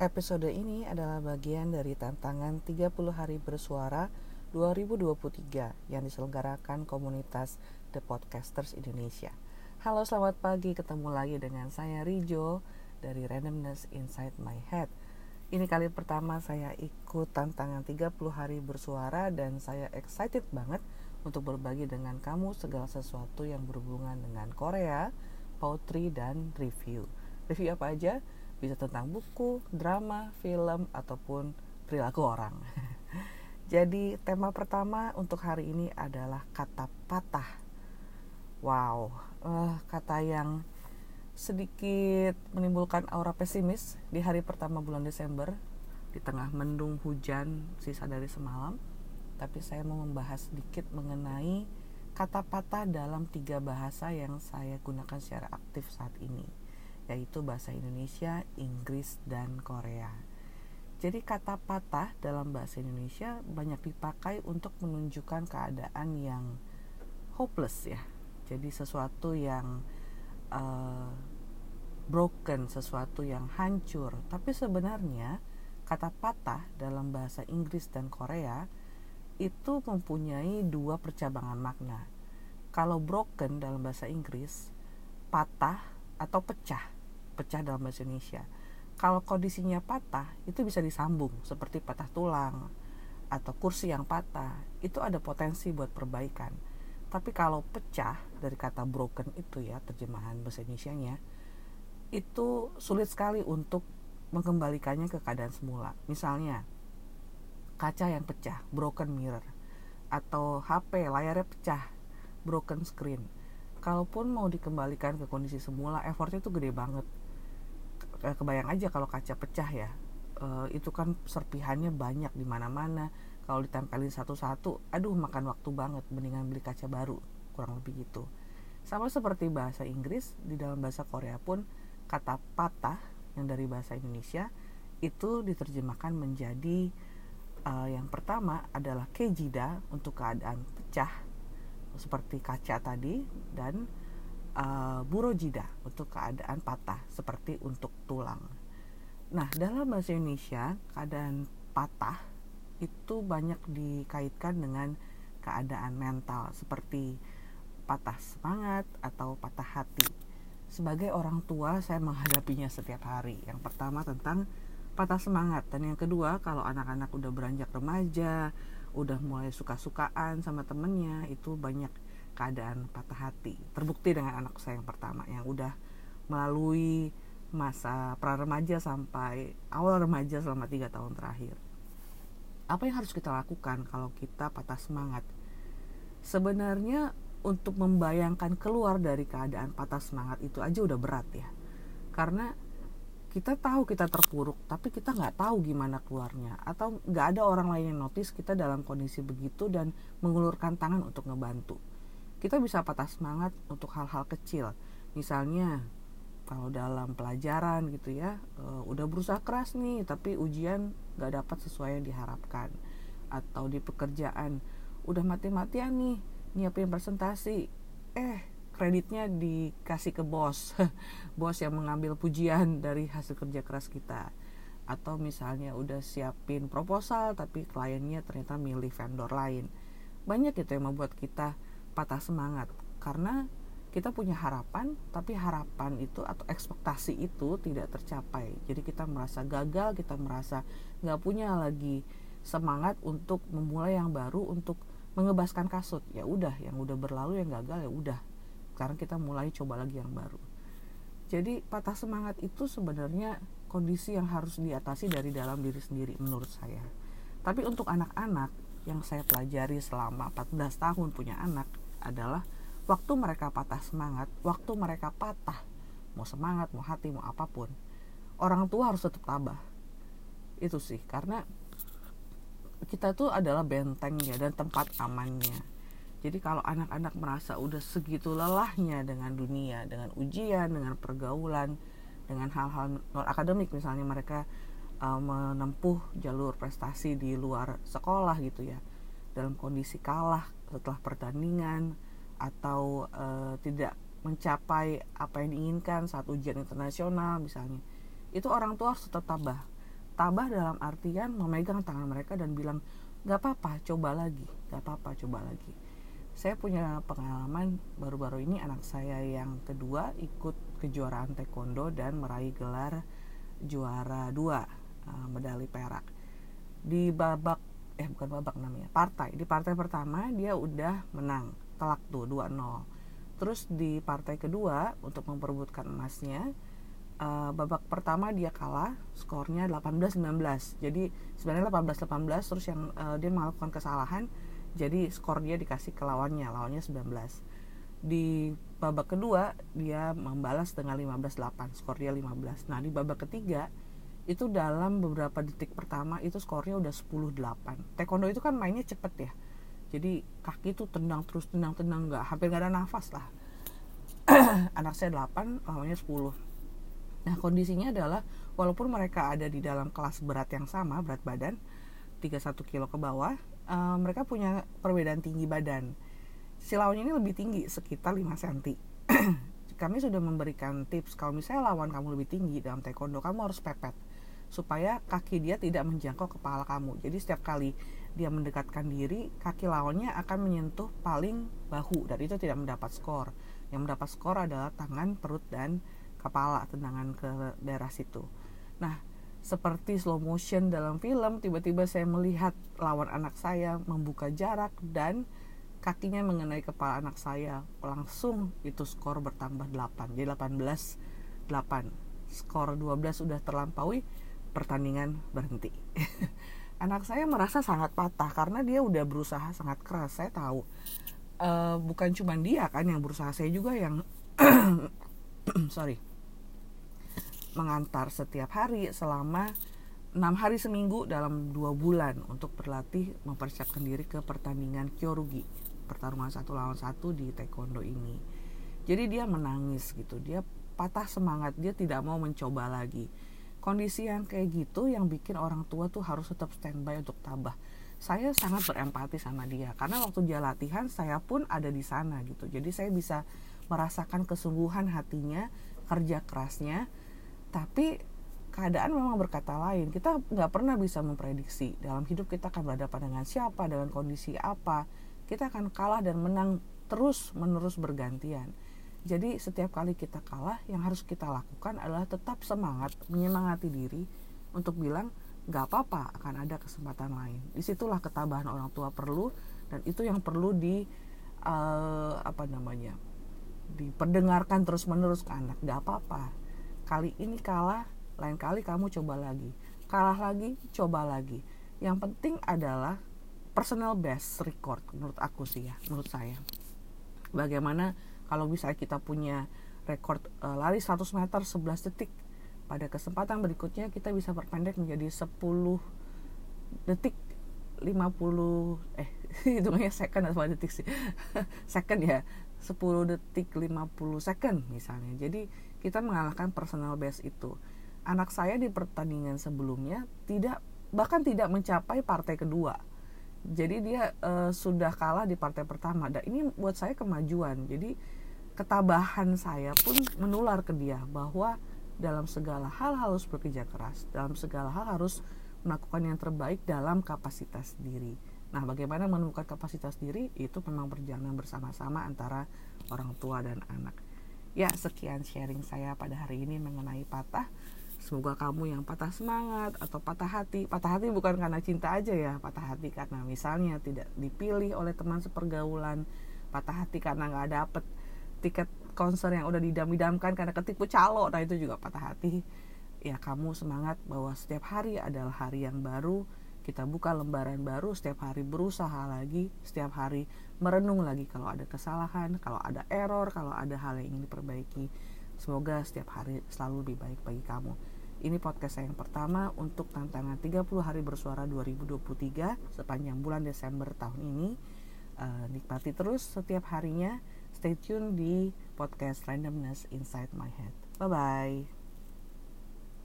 Episode ini adalah bagian dari tantangan 30 hari bersuara 2023 yang diselenggarakan komunitas The Podcasters Indonesia. Halo selamat pagi, ketemu lagi dengan saya Rijo dari Randomness Inside My Head. Ini kali pertama saya ikut tantangan 30 hari bersuara dan saya excited banget untuk berbagi dengan kamu segala sesuatu yang berhubungan dengan Korea, poetry, dan review. Review apa aja? Bisa tentang buku, drama, film, ataupun perilaku orang. Jadi tema pertama untuk hari ini adalah kata patah. Wow, uh, kata yang sedikit menimbulkan aura pesimis di hari pertama bulan Desember di tengah mendung hujan sisa dari semalam. Tapi saya mau membahas sedikit mengenai kata patah dalam tiga bahasa yang saya gunakan secara aktif saat ini yaitu bahasa Indonesia, Inggris, dan Korea. Jadi kata patah dalam bahasa Indonesia banyak dipakai untuk menunjukkan keadaan yang hopeless ya. Jadi sesuatu yang uh, broken, sesuatu yang hancur. Tapi sebenarnya kata patah dalam bahasa Inggris dan Korea itu mempunyai dua percabangan makna. Kalau broken dalam bahasa Inggris, patah atau pecah pecah dalam bahasa Indonesia. Kalau kondisinya patah, itu bisa disambung seperti patah tulang atau kursi yang patah. Itu ada potensi buat perbaikan. Tapi kalau pecah dari kata broken itu ya terjemahan bahasa Indonesia-nya itu sulit sekali untuk mengembalikannya ke keadaan semula. Misalnya kaca yang pecah, broken mirror atau HP layarnya pecah, broken screen. Kalaupun mau dikembalikan ke kondisi semula, effortnya itu gede banget kebayang aja kalau kaca pecah ya. Eh, itu kan serpihannya banyak di mana-mana. Kalau ditempelin satu-satu aduh makan waktu banget mendingan beli kaca baru kurang lebih gitu. Sama seperti bahasa Inggris di dalam bahasa Korea pun kata patah yang dari bahasa Indonesia itu diterjemahkan menjadi uh, yang pertama adalah kejida untuk keadaan pecah seperti kaca tadi dan burojida untuk keadaan patah seperti untuk tulang. Nah, dalam bahasa Indonesia, keadaan patah itu banyak dikaitkan dengan keadaan mental seperti patah semangat atau patah hati. Sebagai orang tua, saya menghadapinya setiap hari. Yang pertama tentang patah semangat dan yang kedua kalau anak-anak udah beranjak remaja, udah mulai suka-sukaan sama temennya, itu banyak keadaan patah hati. Terbukti dengan anak saya yang pertama yang udah melalui masa pra remaja sampai awal remaja selama tiga tahun terakhir. Apa yang harus kita lakukan kalau kita patah semangat? Sebenarnya untuk membayangkan keluar dari keadaan patah semangat itu aja udah berat ya. Karena kita tahu kita terpuruk tapi kita nggak tahu gimana keluarnya. Atau nggak ada orang lain yang notice kita dalam kondisi begitu dan mengulurkan tangan untuk ngebantu kita bisa patah semangat untuk hal-hal kecil. Misalnya kalau dalam pelajaran gitu ya uh, udah berusaha keras nih tapi ujian gak dapat sesuai yang diharapkan. Atau di pekerjaan udah mati-matian nih nyiapin presentasi. Eh kreditnya dikasih ke bos. Bos yang mengambil pujian dari hasil kerja keras kita. Atau misalnya udah siapin proposal tapi kliennya ternyata milih vendor lain. Banyak itu yang membuat kita patah semangat. Karena kita punya harapan tapi harapan itu atau ekspektasi itu tidak tercapai. Jadi kita merasa gagal kita merasa nggak punya lagi semangat untuk memulai yang baru untuk mengebaskan kasut. Ya udah yang udah berlalu yang gagal ya udah. Sekarang kita mulai coba lagi yang baru. Jadi patah semangat itu sebenarnya kondisi yang harus diatasi dari dalam diri sendiri menurut saya. Tapi untuk anak-anak yang saya pelajari selama 14 tahun punya anak adalah waktu mereka patah semangat, waktu mereka patah, mau semangat, mau hati, mau apa pun, orang tua harus tetap tabah. Itu sih, karena kita tuh adalah bentengnya dan tempat amannya. Jadi kalau anak-anak merasa udah segitu lelahnya dengan dunia, dengan ujian, dengan pergaulan, dengan hal-hal non akademik misalnya mereka uh, menempuh jalur prestasi di luar sekolah gitu ya, dalam kondisi kalah setelah pertandingan atau uh, tidak mencapai apa yang diinginkan saat ujian internasional misalnya. Itu orang tua harus tetap tabah. Tabah dalam artian memegang tangan mereka dan bilang nggak apa-apa coba lagi nggak apa-apa coba lagi. Saya punya pengalaman baru-baru ini anak saya yang kedua ikut kejuaraan taekwondo dan meraih gelar juara dua uh, medali perak. Di babak eh bukan babak namanya partai. Di partai pertama dia udah menang telak tuh 2-0 terus di partai kedua untuk memperebutkan emasnya uh, babak pertama dia kalah skornya 18-19 jadi sebenarnya 18-18 terus yang uh, dia melakukan kesalahan jadi skor dia dikasih ke lawannya lawannya 19 di babak kedua dia membalas dengan 15-8 skor dia 15 nah di babak ketiga itu dalam beberapa detik pertama itu skornya udah 10-8 taekwondo itu kan mainnya cepet ya. Jadi kaki itu tendang terus tendang tendang nggak hampir nggak ada nafas lah. Anak saya 8 lawannya 10 nah kondisinya adalah walaupun mereka ada di dalam kelas berat yang sama berat badan 31 kilo ke bawah uh, mereka punya perbedaan tinggi badan. Si lawannya ini lebih tinggi sekitar 5 cm kami sudah memberikan tips kalau misalnya lawan kamu lebih tinggi dalam taekwondo kamu harus pepet supaya kaki dia tidak menjangkau kepala kamu. Jadi setiap kali dia mendekatkan diri, kaki lawannya akan menyentuh paling bahu dan itu tidak mendapat skor. Yang mendapat skor adalah tangan, perut dan kepala tendangan ke daerah situ. Nah, seperti slow motion dalam film, tiba-tiba saya melihat lawan anak saya membuka jarak dan kakinya mengenai kepala anak saya. Langsung itu skor bertambah 8. Jadi 18 8. Skor 12 sudah terlampaui pertandingan berhenti. Anak saya merasa sangat patah karena dia udah berusaha sangat keras. Saya tahu uh, bukan cuma dia kan yang berusaha, saya juga yang sorry mengantar setiap hari selama enam hari seminggu dalam dua bulan untuk berlatih mempersiapkan diri ke pertandingan kyorugi pertarungan satu lawan satu di taekwondo ini. Jadi dia menangis gitu, dia patah semangat, dia tidak mau mencoba lagi kondisi yang kayak gitu yang bikin orang tua tuh harus tetap standby untuk tabah. Saya sangat berempati sama dia karena waktu dia latihan saya pun ada di sana gitu. Jadi saya bisa merasakan kesungguhan hatinya kerja kerasnya. Tapi keadaan memang berkata lain. Kita nggak pernah bisa memprediksi dalam hidup kita akan berhadapan dengan siapa dengan kondisi apa. Kita akan kalah dan menang terus menerus bergantian jadi setiap kali kita kalah, yang harus kita lakukan adalah tetap semangat, menyemangati diri untuk bilang gak apa-apa akan ada kesempatan lain. Di situlah ketabahan orang tua perlu dan itu yang perlu di uh, apa namanya diperdengarkan terus menerus ke anak. Gak apa-apa. Kali ini kalah, lain kali kamu coba lagi. Kalah lagi, coba lagi. Yang penting adalah personal best record menurut aku sih ya, menurut saya. Bagaimana kalau misalnya kita punya rekor uh, lari 100 meter 11 detik. Pada kesempatan berikutnya kita bisa perpendek menjadi 10 detik 50 eh hitungannya second atau detik sih. Second ya 10 detik 50 second misalnya. Jadi kita mengalahkan personal best itu. Anak saya di pertandingan sebelumnya tidak bahkan tidak mencapai partai kedua. Jadi dia uh, sudah kalah di partai pertama. Dan ini buat saya kemajuan. Jadi ketabahan saya pun menular ke dia bahwa dalam segala hal harus bekerja keras, dalam segala hal harus melakukan yang terbaik dalam kapasitas diri. Nah, bagaimana menemukan kapasitas diri itu memang perjalanan bersama-sama antara orang tua dan anak. Ya, sekian sharing saya pada hari ini mengenai patah. Semoga kamu yang patah semangat atau patah hati, patah hati bukan karena cinta aja ya, patah hati karena misalnya tidak dipilih oleh teman sepergaulan, patah hati karena nggak dapet tiket konser yang udah didam-idamkan karena ketipu calo. Nah itu juga patah hati. Ya kamu semangat bahwa setiap hari adalah hari yang baru. Kita buka lembaran baru setiap hari berusaha lagi setiap hari merenung lagi kalau ada kesalahan kalau ada error kalau ada hal yang ingin diperbaiki. Semoga setiap hari selalu lebih baik bagi kamu. Ini podcast saya yang pertama untuk tantangan 30 hari bersuara 2023 sepanjang bulan Desember tahun ini. Uh, nikmati terus setiap harinya stay tune di podcast Randomness Inside My Head. Bye bye.